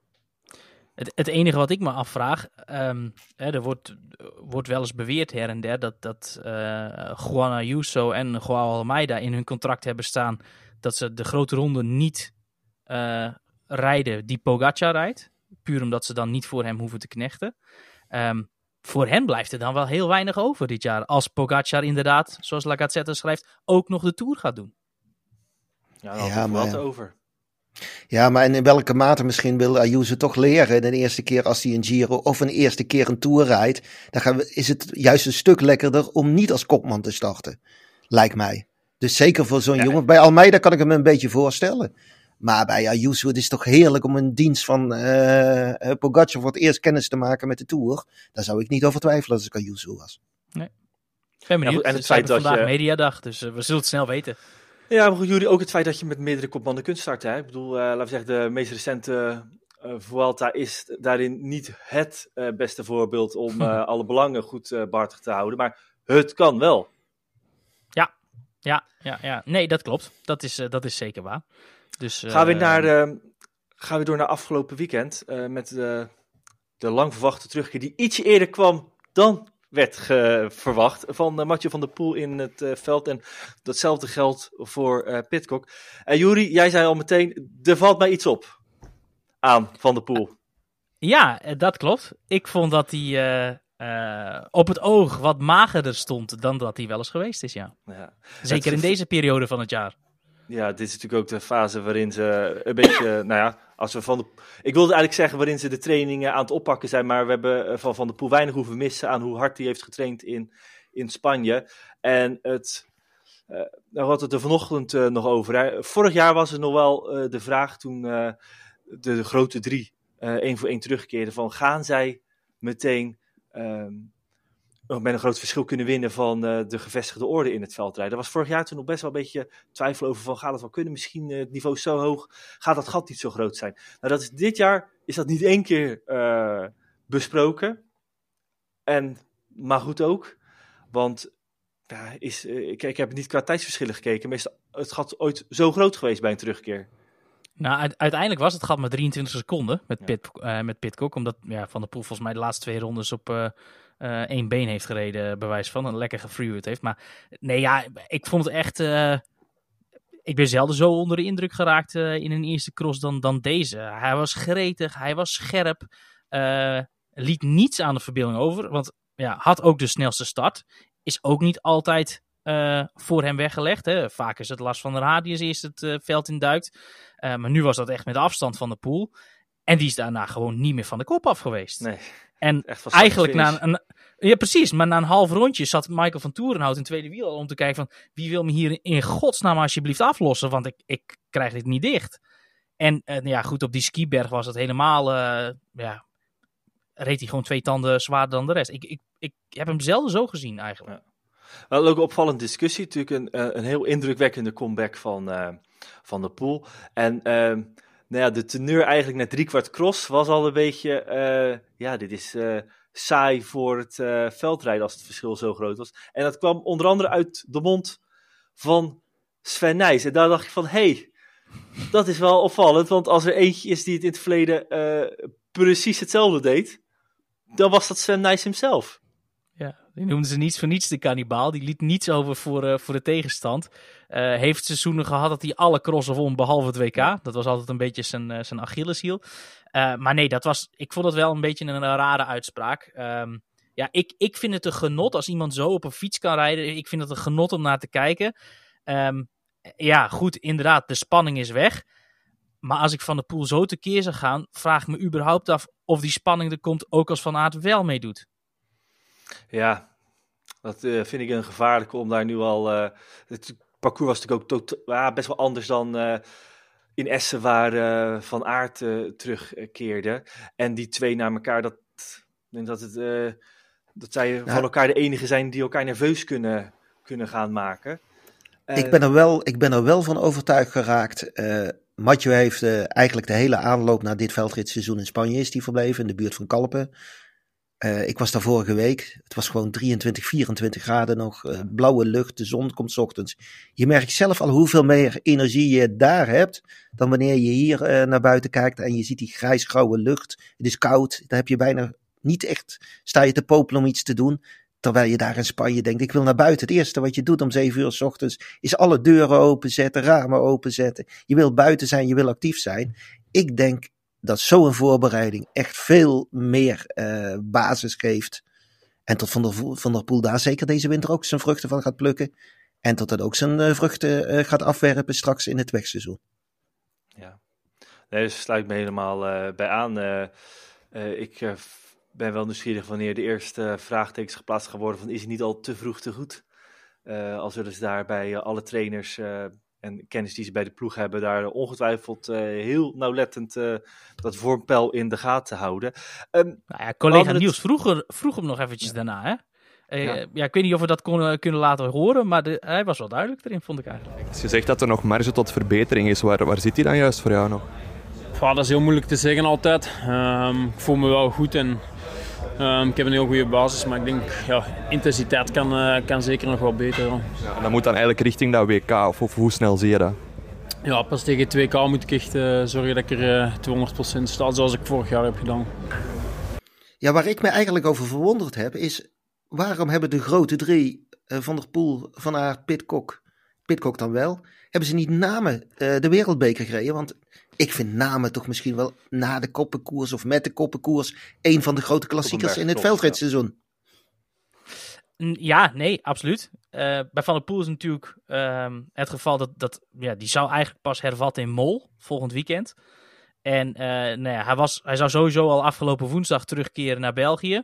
Het, het enige wat ik me afvraag, um, hè, er wordt, wordt wel eens beweerd her en der dat, dat uh, en Joao Almeida in hun contract hebben staan dat ze de grote ronde niet uh, rijden die Pogacar rijdt. Puur omdat ze dan niet voor hem hoeven te knechten. Um, voor hen blijft er dan wel heel weinig over dit jaar. Als Pogacar inderdaad, zoals La Gazzetta schrijft, ook nog de Tour gaat doen. Ja, dan ja, maar, wat over. Ja, maar in welke mate misschien wil Ayuso toch leren de eerste keer als hij een Giro of een eerste keer een Tour rijdt. Dan gaan we, is het juist een stuk lekkerder om niet als kopman te starten. Lijkt mij. Dus zeker voor zo'n jongen. Bij Almeida kan ik hem een beetje voorstellen. Maar bij Ayuso, het is toch heerlijk om een dienst van uh, Pogacar voor het eerst kennis te maken met de Tour. Daar zou ik niet over twijfelen als ik Ayuso was. Nee. Ben benieuwd. en het, feit dat vandaag je... mediadag, dus uh, we zullen het snel weten. Ja, maar goed, jullie ook het feit dat je met meerdere kopmannen kunt starten. Hè? Ik bedoel, uh, laten we zeggen, de meest recente uh, Vuelta is daarin niet het beste voorbeeld om alle belangen goed behartigd te houden. Maar het kan wel. Ja, ja, ja, ja. Nee, dat klopt. Dat is, dat is zeker waar. Dus, gaan, we naar, uh, gaan we door naar afgelopen weekend uh, met de, de lang verwachte terugkeer die ietsje eerder kwam dan werd verwacht van uh, Mathieu van der Poel in het veld. En datzelfde geldt voor uh, Pitcock. En Juri, jij zei al meteen, er valt mij iets op aan Van der Poel. Ja, dat klopt. Ik vond dat hij op het oog wat magerder stond dan dat hij wel eens geweest is, ja. ja. Zeker in deze periode van het jaar. Ja, dit is natuurlijk ook de fase waarin ze een beetje, nou ja, als we van de. Ik wilde eigenlijk zeggen waarin ze de trainingen aan het oppakken zijn, maar we hebben eh, van Van de Poel weinig hoeven missen aan hoe hard hij heeft getraind in, in Spanje. En het. Uh, nou, wat het er vanochtend nog over. Vorig jaar was er nog wel de vraag toen de, de, grote drie één voor één terugkeerden: van gaan zij meteen um, met een groot verschil kunnen winnen van uh, de gevestigde orde in het veldrijden. Er was vorig jaar toen nog best wel een beetje twijfel over van gaat het wel kunnen, misschien uh, het niveau zo hoog, gaat dat gat niet zo groot zijn. Nou, dat is, dit jaar is dat niet één keer uh, besproken. En, maar goed ook, want ja, is, ik, ik heb niet qua tijdsverschillen gekeken, maar is het gat ooit zo groot geweest bij een terugkeer? Nou, uiteindelijk was het gat maar 23 seconden met, ja. Pit, met Pitcock, omdat ja, Van der Poel volgens mij de laatste twee rondes op uh, één been heeft gereden, bewijs van. Een lekker gefreewheeled heeft. Maar nee, ja, ik vond het echt... Uh, ik ben zelden zo onder de indruk geraakt uh, in een eerste cross dan, dan deze. Hij was gretig, hij was scherp. liet niets aan de verbeelding over. Want ja, had ook de snelste start. Is ook niet altijd voor hem weggelegd. Hè. Vaak is het last van de radius eerst het veld in duikt. maar nu was dat echt met afstand van de pool. En die is daarna gewoon niet meer van de kop af geweest. Nee. En eigenlijk na een, Ja, precies. Maar na een half rondje zat Michael van Toerenhout in tweede wiel al om te kijken van... Wie wil me hier in godsnaam alsjeblieft aflossen? Want ik, ik krijg dit niet dicht. En uh, ja, goed, op die skiberg was het helemaal... Uh, ja, reed hij gewoon twee tanden zwaarder dan de rest. Ik, ik, ik heb hem zelden zo gezien eigenlijk. Ja. Wel ook een opvallende discussie. Natuurlijk een, eh, een heel indrukwekkende comeback van, uh, van de pool. En ehm, nou ja, de teneur eigenlijk na drie kwart cross was al een beetje, uh, ja, dit is uh, saai voor het uh, veldrijden als het verschil zo groot was. En dat kwam onder andere uit de mond van Sven Nijs. En daar dacht ik van, hey, dat is wel opvallend, want als er eentje is die het in het verleden precies hetzelfde deed, dan was dat Sven Nijs hemzelf. Die noemden ze niets voor niets de kannibaal. Die liet niets over voor, uh, voor de tegenstand. Uh, heeft seizoenen gehad dat hij alle crossen won behalve het WK. Dat was altijd een beetje zijn, uh, zijn Achilleshiel. maar nee, dat was, ik vond het wel een beetje een, rare uitspraak. Um, ja, ik, ik vind het een genot als iemand zo op een fiets kan rijden. Ik vind het een genot om naar te kijken. Um, ja, goed, inderdaad, de spanning is weg. Maar als ik van de pool zo tekeer zou gaan, vraag ik me überhaupt af of die spanning er komt ook als Van Aert wel meedoet. Ja, dat uh, vind ik een gevaarlijke om daar nu al. Uh, het parcours was natuurlijk ook tot, uh, best wel anders dan uh, in Essen, waar Van Aert terugkeerde. En die twee naar elkaar, dat, denk dat, het, dat zij van elkaar de enige zijn die elkaar nerveus kunnen, kunnen gaan maken. ik, ben er wel, ik ben er wel van overtuigd geraakt. Mathieu heeft eigenlijk de hele aanloop naar dit veldritseizoen in Spanje is die verbleven, in de buurt van Kalpen. Uh, ik was daar vorige week. Het was gewoon 23, 24 graden nog. Uh, blauwe lucht. De zon komt ochtends. Je merkt zelf al hoeveel meer energie je daar hebt. dan wanneer je hier uh, naar buiten kijkt. en je ziet die grijsgrauwe lucht. Het is koud. Daar heb je bijna niet echt. sta je te popelen om iets te doen. Terwijl je daar in Spanje denkt: ik wil naar buiten. Het eerste wat je doet om 7 uur ochtends. is alle deuren openzetten, ramen openzetten. Je wil buiten zijn, je wil actief zijn. Ik denk dat zo'n voorbereiding echt veel meer uh, basis geeft. En tot Van der, van Poel daar zeker deze winter ook zijn vruchten van gaat plukken. En tot dat ook zijn uh, vruchten uh, gaat afwerpen straks in het wegseizoen. Ja, nee, dus sluit me helemaal bij aan. ik ben wel nieuwsgierig wanneer de eerste vraagtekens geplaatst gaan worden van is het niet al te vroeg te goed? als we dus daar bij alle trainers en kennis die ze bij de ploeg hebben, daar ongetwijfeld uh, heel nauwlettend uh, dat vormpel in de gaten houden. Um, nou ja, collega Niels vroeg, vroeg hem nog eventjes daarna, hè? Uh, ja. ja. ik weet niet of we dat konden, kunnen laten horen, maar de, hij was wel duidelijk erin, vond ik eigenlijk. Als je zegt dat er nog marge tot verbetering is, waar, waar zit die dan juist voor jou nog? Ja, dat is heel moeilijk te zeggen altijd. Um, ik voel me wel goed en Um, ik heb een heel goede basis, maar ik denk ja, intensiteit kan, uh, kan zeker nog wel beter. Ja, en dat moet dan eigenlijk richting dat WK, of, of, hoe snel zie je dat? Ja, pas tegen het WK moet ik echt uh, zorgen dat ik er uh, eh, 200% sta, zoals ik vorig jaar heb gedaan. Ja, waar ik me eigenlijk over verwonderd heb, is waarom hebben de grote drie, Van der Poel, Van Aert, Pitcock, Pitcock dan wel, hebben ze niet namen de wereldbeker gereden? Want ik vind namen toch misschien wel na de koppenkoers of met de koppenkoers een van de grote klassiekers in het veldritseizoen. Ja, nee, absoluut. Uh, bij Van der Poel is natuurlijk uh, het geval dat, dat ja, die zou eigenlijk pas hervatten in Mol volgend weekend. En uh, nou ja, hij, was, hij zou sowieso al afgelopen woensdag terugkeren naar België.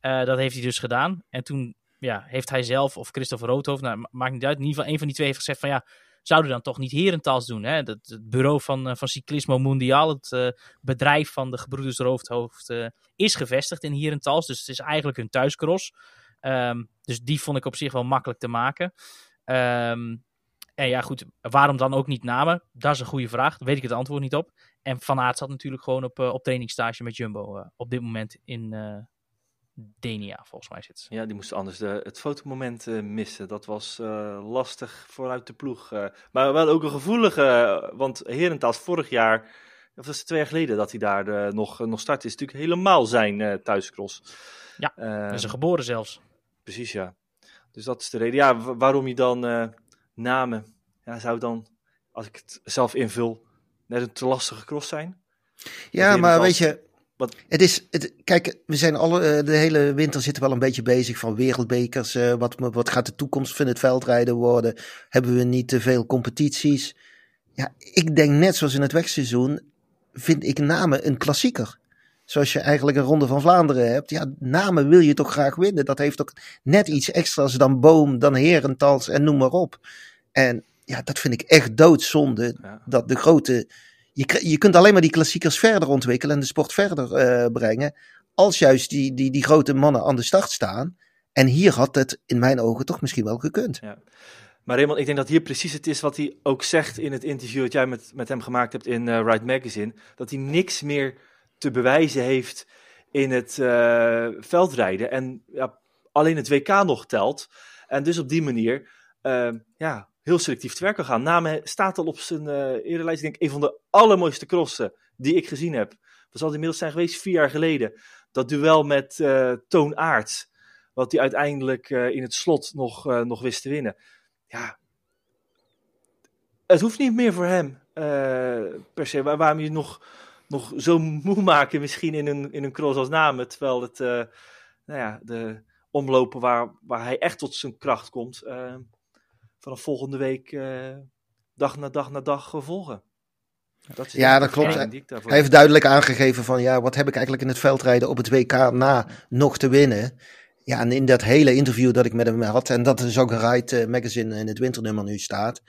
Uh, dat heeft hij dus gedaan. En toen ja, heeft hij zelf of Christopher Roodhoofd, nou, maakt niet uit, in ieder geval een van die twee heeft gezegd van ja, zouden dan toch niet Herentals doen. Hè? Het, het bureau van, uh, van Cyclismo Mondial, het uh, bedrijf van de gebroeders Roofdhoofd, uh, is gevestigd in Herentals. Dus het is eigenlijk hun thuiscross. Um, dus die vond ik op zich wel makkelijk te maken. Um, en ja, goed, waarom dan ook niet namen? Dat is een goede vraag. Daar weet ik het antwoord niet op. En Van Aert zat natuurlijk gewoon op, op trainingsstage met Jumbo op dit moment in, Denia, volgens mij zit Ja, die moesten anders de, het fotomoment uh, missen. Dat was uh, lastig vooruit de ploeg. Uh, maar wel ook een gevoelige, want Herentals vorig jaar, of was het twee jaar geleden dat hij daar nog, nog start is, natuurlijk helemaal zijn thuiscross. Ja, uh, is geboren zelfs. Precies, ja. Dus dat is de reden. Ja, waarom je dan namen, ja, zou dan, als ik het zelf invul, net een te lastige cross zijn? Ja, maar weet je, wat? Het is, het, kijk, we zijn alle, eh, de hele winter zitten wel een beetje bezig van wereldbekers. Uh, wat, wat gaat de toekomst van het veldrijden worden? Hebben we niet te veel competities? Ja, ik denk net zoals in het wegseizoen, vind ik namen een klassieker. Zoals je eigenlijk een Ronde van Vlaanderen hebt. Ja, namen wil je toch graag winnen. Dat heeft ook net iets extra's dan Boom, dan Herentals en noem maar op. En ja, dat vind ik echt doodzonde. Ja. Dat de grote je, kunt alleen maar die klassiekers verder ontwikkelen en de sport verder uh, brengen. Als juist die, die, die grote mannen aan de start staan. En hier had het in mijn ogen toch misschien wel gekund. Ja. Maar Raymond, ik denk dat hier precies het is wat hij ook zegt in het interview dat jij met, met hem gemaakt hebt in uh, Ride Magazine. Dat hij niks meer te bewijzen heeft in het uh, veldrijden. En ja, alleen het WK nog telt. En dus op die manier ja, heel selectief te werk gaan. Name staat al op zijn uh, erelijst, denk ik, een van de allermooiste crossen die ik gezien heb. Dat zal inmiddels zijn geweest vier jaar geleden. Dat duel met uh, Toon Aerts. Wat hij uiteindelijk uh, in het slot nog, nog wist te winnen. Ja, het hoeft niet meer voor hem per se. Waar, waarom je nog, nog zo moe maken misschien in een, in een cross als Namen. Terwijl het, nou ja, de omlopen waar, waar hij echt tot zijn kracht komt vanaf volgende week uh, dag na dag na dag volgen. Dat ja, dat klopt. Hij heeft duidelijk aangegeven van ja, wat heb ik eigenlijk in het veldrijden op het WK na nog te winnen. Ja, en in dat hele interview dat ik met hem had, en dat is ook een Ride Magazine in het winternummer nu staat.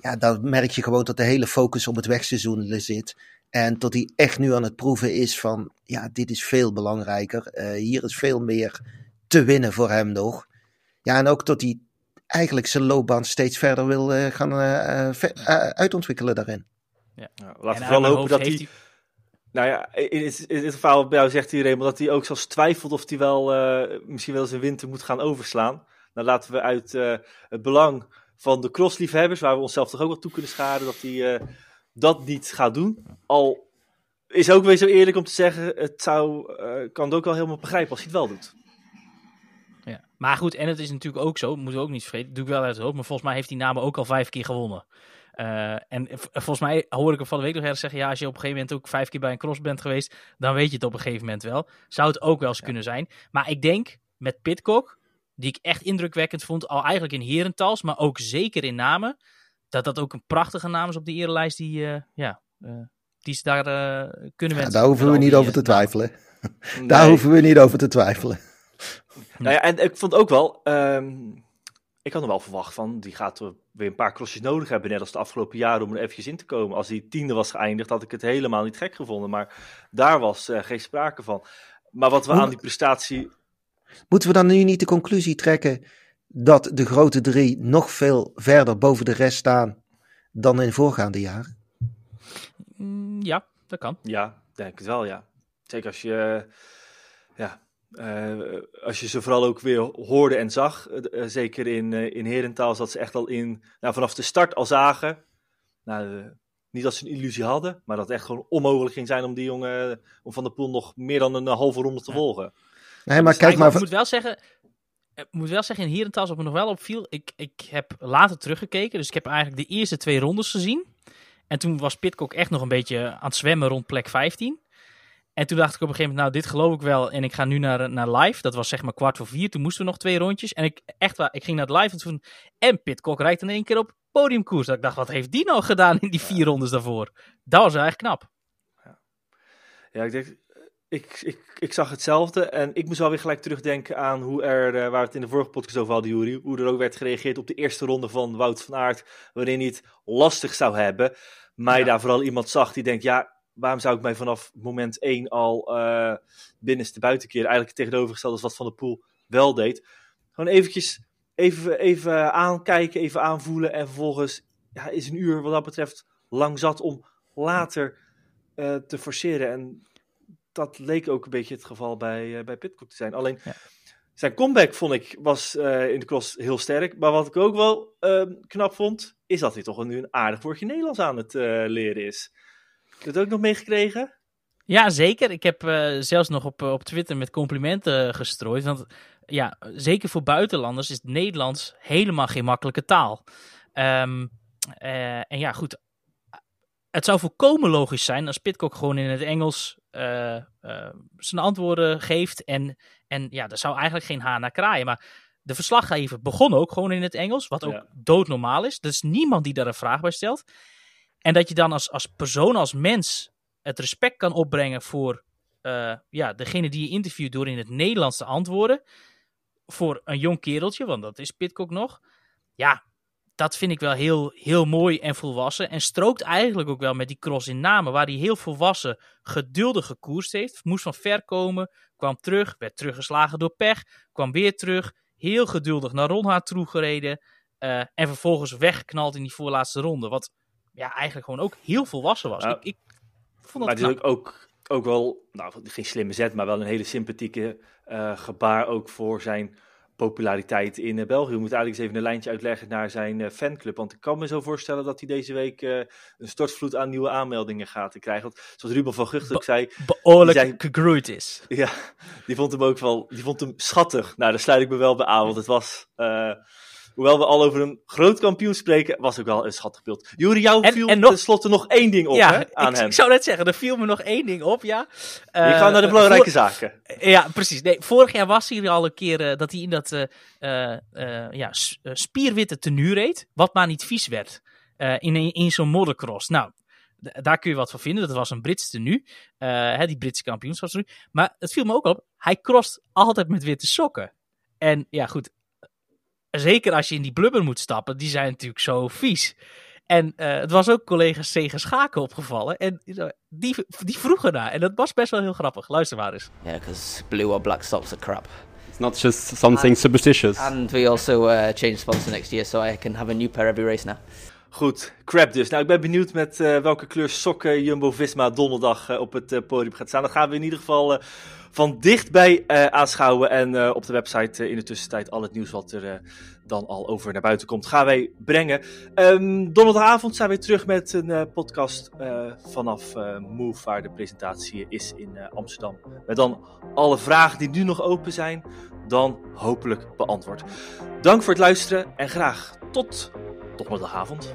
Ja, dan merk je gewoon dat de hele focus op het wegseizoen zit. En dat hij echt nu aan het proeven is van, ja, dit is veel belangrijker. Uh, hier is veel meer te winnen voor hem nog. Ja, en ook tot hij eigenlijk zijn loopbaan steeds verder wil uh, gaan uh, uitontwikkelen daarin. Ja. Nou, laten we vooral hopen dat hij... Nou ja, in het, in het verhaal bij jou zegt iedereen dat hij ook zelfs twijfelt of hij wel misschien wel zijn winter moet gaan overslaan. Dan laten we uit het belang van de crossliefhebbers, waar we onszelf toch ook wel toe kunnen scharen, dat hij dat niet gaat doen. Al is ook weer zo eerlijk om te zeggen, het zou, kan het ook wel helemaal begrijpen als hij het wel doet. Ja. Maar goed, en het is natuurlijk ook zo, moeten we ook niet vergeten, doe ik wel uit het hoofd, maar volgens mij heeft die namen ook al vijf keer gewonnen. en volgens mij hoor ik hem van de week nog ergens zeggen: ja, als je op een gegeven moment ook vijf keer bij een cross bent geweest, dan weet je het op een gegeven moment wel. Zou het ook wel eens kunnen zijn. Maar ik denk met Pitcock, die ik echt indrukwekkend vond, al eigenlijk in herentals, maar ook zeker in namen, dat dat ook een prachtige naam is op die erelijst die, ja, die ze daar kunnen wensen. daar hoeven we niet over te twijfelen. Daar hoeven we niet over te twijfelen. Nou ja, en ik vond ook wel, um, ik had er wel verwacht van, die gaat weer een paar crossjes nodig hebben, net als de afgelopen jaren, om er eventjes in te komen. Als die tiende was geëindigd, had ik het helemaal niet gek gevonden, maar daar was uh, geen sprake van. Maar wat we aan die prestatie... Moeten we dan nu niet de conclusie trekken dat de grote drie nog veel verder boven de rest staan dan in voorgaande jaren? Mm, ja, dat kan. Ja, denk het wel, ja. Zeker als je, ja, als je ze vooral ook weer hoorde en zag, uh, zeker in, uh, in Herentaal, dat ze echt al in, nou, vanaf de start al zagen. Nou, niet dat ze een illusie hadden, maar dat het echt gewoon onmogelijk ging zijn om die jongen, om Van de Poel nog meer dan een halve ronde te volgen. Nee, maar kijk maar. Ik moet wel zeggen, ik moet wel zeggen, in Herentaal, wat me nog wel opviel, ik, ik heb later teruggekeken, dus ik heb eigenlijk de eerste twee rondes gezien. En toen was Pitcock echt nog een beetje aan het zwemmen rond plek 15. En toen dacht ik op een gegeven moment, nou, dit geloof ik wel. En ik ga nu naar, naar live. Dat was zeg maar kwart voor vier. Toen moesten we nog twee rondjes. En ik, echt waar, ik ging naar het live. En toen, en Pitcock rijdt in één keer op podiumkoers. Dat ik dacht, wat heeft die nou gedaan in die vier rondes daarvoor? Dat was eigenlijk knap. Ja, ja ik denk, ik, ik, ik zag hetzelfde. En ik moest wel weer gelijk terugdenken aan hoe er, uh, waar het in de vorige podcast over hadden, Jury. Hoe er ook werd gereageerd op de eerste ronde van Wout van Aert. Waarin hij het lastig zou hebben. Maar daar vooral iemand zag die denkt, ja, waarom zou ik mij vanaf moment 1 al uh, binnenste buitenkeer eigenlijk tegenovergesteld als wat Van de Poel wel deed. Gewoon eventjes even, even aankijken, even aanvoelen en vervolgens ja, is een uur wat dat betreft lang zat om later uh, te forceren. En dat leek ook een beetje het geval bij, uh, bij Pitcock te zijn. Alleen ja. zijn comeback vond ik was in de cross heel sterk. Maar wat ik ook wel ehm, knap vond, is dat hij toch nu een aardig woordje Nederlands aan het leren is. Heb je het ook nog meegekregen? Ja, zeker. Ik heb uh, zelfs nog op, op Twitter met complimenten gestrooid. Want ja, zeker voor buitenlanders is het Nederlands helemaal geen makkelijke taal. Um, uh, en ja, goed. Het zou volkomen logisch zijn als Pitcock gewoon in het Engels uh, zijn antwoorden geeft. En, en ja, er zou eigenlijk geen haar naar kraaien. Maar de verslaggever begon ook gewoon in het Engels, wat ook ja. doodnormaal is. Er is niemand die daar een vraag bij stelt. En dat je dan als, als persoon, als mens, het respect kan opbrengen voor uh, ja, degene die je interviewt door in het Nederlands te antwoorden. Voor een jong kereltje, want dat is Pitcock nog. Ja, dat vind ik wel heel, heel mooi en volwassen. En strookt eigenlijk ook wel met die cross in Namen, waar hij heel volwassen, geduldig gekoerst heeft. Moest van ver komen, kwam terug, werd teruggeslagen door pech, kwam weer terug. Heel geduldig naar Ronhaar toe gereden. Uh, en vervolgens weggeknald in die voorlaatste ronde. Wat ja, eigenlijk gewoon ook heel volwassen was. Nou, ik, ik vond dat maar het is ook, ook, wel, nou, geen slimme zet, maar wel een hele sympathieke uh, gebaar ook voor zijn populariteit in uh, België. We moeten eigenlijk eens even een lijntje uitleggen naar zijn uh, fanclub. Want ik kan me zo voorstellen dat hij deze week een stortvloed aan nieuwe aanmeldingen gaat krijgen. Want zoals Ruben van Gucht ook zei... Behoorlijk gegroeid is. Ja, die vond hem ook wel, die vond hem schattig. Nou, daar sluit ik me wel bij aan, want het was hoewel we al over een groot kampioen spreken, was ook wel een schattig beeld. Jury, jou en, viel en nog, tenslotte nog één ding op ja, hè, aan ik, hem. Ik zou net zeggen, er viel me nog één ding op, ja. Uh, We gaan naar de belangrijke voor, zaken. Ja, precies. Nee, vorig jaar was hij al een keer uh, dat hij in dat uh, ja, spierwitte tenue reed, wat maar niet vies werd. in, in zo'n moddercross. Nou, daar kun je wat van vinden. Dat was een Brits tenue. Hè, die Britse kampioenschapstenu. Maar het viel me ook op, hij crost altijd met witte sokken. En ja, goed, zeker als je in die blubber moet stappen, die zijn natuurlijk zo vies. En uh, het was ook collega Segen Schaken opgevallen. En die, die vroegen daar. En dat was best wel heel grappig. Luister maar eens. Yeah, because blue or black stops are crap. It's not just something and, superstitious. And we also uh, change sponsor next year, so I can have a new pair every race now. Goed, crap dus. Nou, ik ben benieuwd met uh, welke kleur sokken Jumbo-Visma donderdag uh, op het uh, podium gaat staan. Dat gaan we in ieder geval van dichtbij aanschouwen. En op de website in de tussentijd al het nieuws wat er dan al over naar buiten komt, gaan wij brengen. Um, donderdagavond zijn we terug met een podcast vanaf Move, waar de presentatie is in Amsterdam. Met dan alle vragen die nu nog open zijn, dan hopelijk beantwoord. Dank voor het luisteren en graag tot donderdagavond.